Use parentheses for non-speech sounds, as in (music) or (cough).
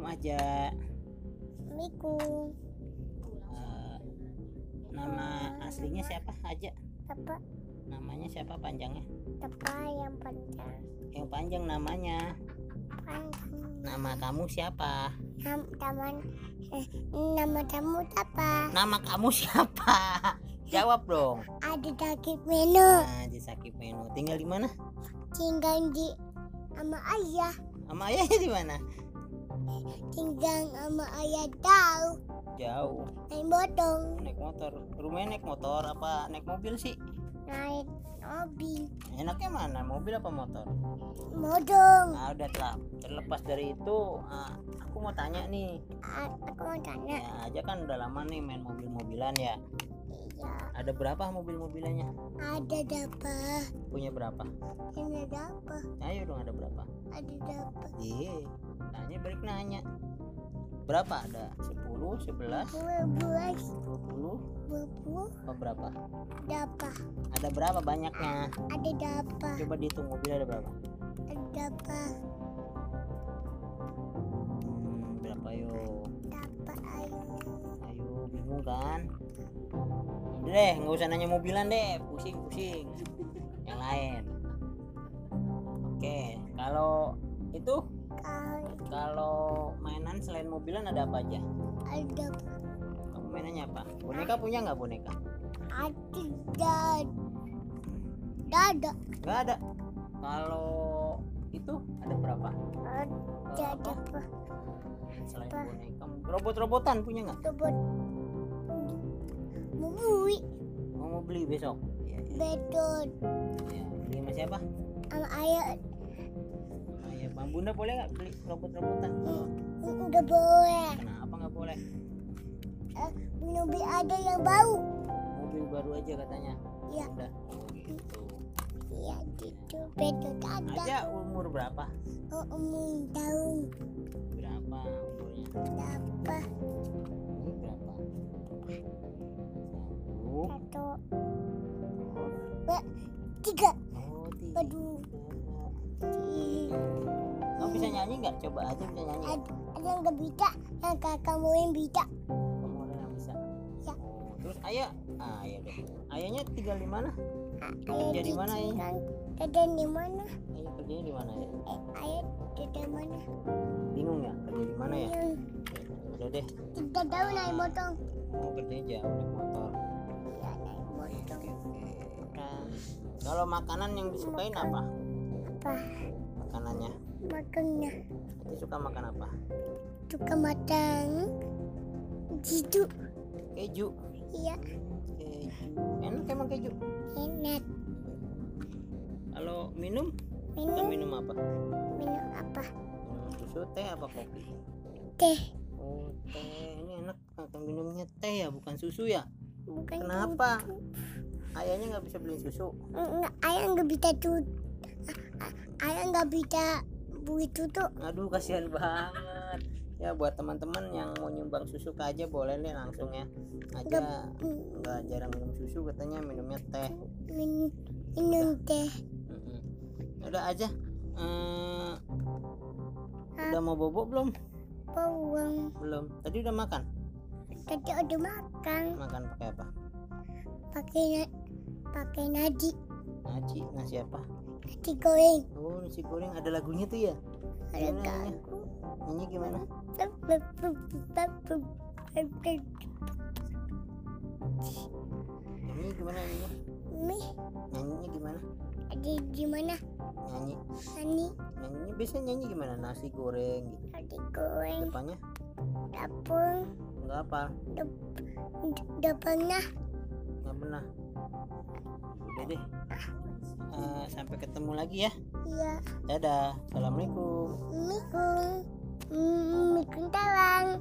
Assalamualaikum aja. Assalamualaikum uh, eh, nama aslinya siapa aja Tepa namanya siapa panjangnya? Tepa yang panjang. Yang panjang namanya. Panjang. nama kamu siapa? Nam, taman, eh, nama kamu siapa nama kamu (laughs) siapa? Jawab dong. Ada sakit menu. Nah, sakit menu. Tinggal di mana? Tinggal di sama ayah. Sama ayahnya di mana? Tinggal sama ayah tahu. jauh Naik botong. naik motor rumahnya naik motor apa naik mobil sih Naik mobil. enaknya mana mobil apa motor Modong. nah udah telah terlepas dari itu ah, aku mau tanya nih A- Aku mau tanya. ya aja kan udah lama nih main mobil-mobilan ya Iya. ada berapa mobil-mobilannya Ada dapa. punya berapa Ini dapa. ayo dong ada berapa Ada dapa. iya tanya balik nanya berapa ada 10 11 Dua belas. 20 Dua puluh. apa berapa Dapa. ada berapa banyaknya Ada dapa. coba dihitung mobil ada berapa Ada dapa. hmm, berapa ayo bingung kan? Udah deh nggak usah nanya mobilan deh. Pusing pusing. Yang lain. Oke kalau itu? Kalau mainan selain mobilan ada apa aja? Ada. Kamu mainannya apa? Boneka punya nggak boneka? Ada. Dad. Dada. nggak ada. Kalau itu ada berapa? Ada apa? selain boneka. Robot-robotan punya nggak? Robot. Bubui. mau mau beli besok ya, ya, Betul. ya. beli sama siapa Sama ayah. Ya bang bunda boleh nggak beli robot-robotan Enggak boleh. kenapa nggak boleh Eh, Mobil ada yang bau. mobil baru aja katanya Ya. udah oh, gitu Iya gitu. Betul ada. aja umur berapa Oh, umum tahun. berapa umurnya Dapa. Satu. Dua. Tiga. oh tiga Aduh. Tiga. kamu bisa nyanyi nggak coba aja bisa nyanyi? Ada, ada yang nggak bisa, yang kakak mau yang bisa. kamu yang bisa Ya. oh, terus ayah ah ya deh ayahnya tinggal di mana Ayah Kerja di mana, Ayah? Kan, kerja di mana? ayah kerjanya di mana ya Eh, ayah kerja di mana? bingung ya kerja di mana ya udah deh tiga tahun naik motong. mau kerjanya kalau makanan yang disukain apa? Apa? makanannya? Makannya. Nanti suka makan apa? Suka makan jitu. keju? Iya, keju. Enak emang keju? Enak. kalau minum? Suka Minum, minum apa? Minum apa? minum susu teh apa kopi? Teh. oh teh. Ini enak kata minumnya. Teh ya bukan susu ya? Bukan Kenapa? susu. Ayahnya nggak bisa beli susu ayah nggak bisa tuh. Ayah nggak bisa beli tutup. aduh kasihan banget ya buat teman-teman yang mau nyumbang susu ke aja boleh nih langsung ya aja nggak jarang minum susu katanya minumnya teh Min, minum teh. Mm-mm. udah aja Eh, udah mau bobo belum Bawang. belum tadi udah makan Tadi udah makan. makan pakai apa Pakai pakai nasi. nasi nasi apa? Nasi goreng. oh nasi goreng. Ada lagunya tuh ya? Ada Gimana nyanyi? nyanyi gimana? Nyanyi gimana nyanyinya Mih, nyanyinya gimana? Ada di mana? nyanyi. Nani, nyanyinya biasa nyanyi gimana? Nasi goreng gitu. Nasi goreng. depannya? Dapur, nggak apa. Udah pernah. nggak pernah udah deh. Eh, sampai ketemu lagi ya. Iya, dadah. Assalamualaikum. Mikung talang.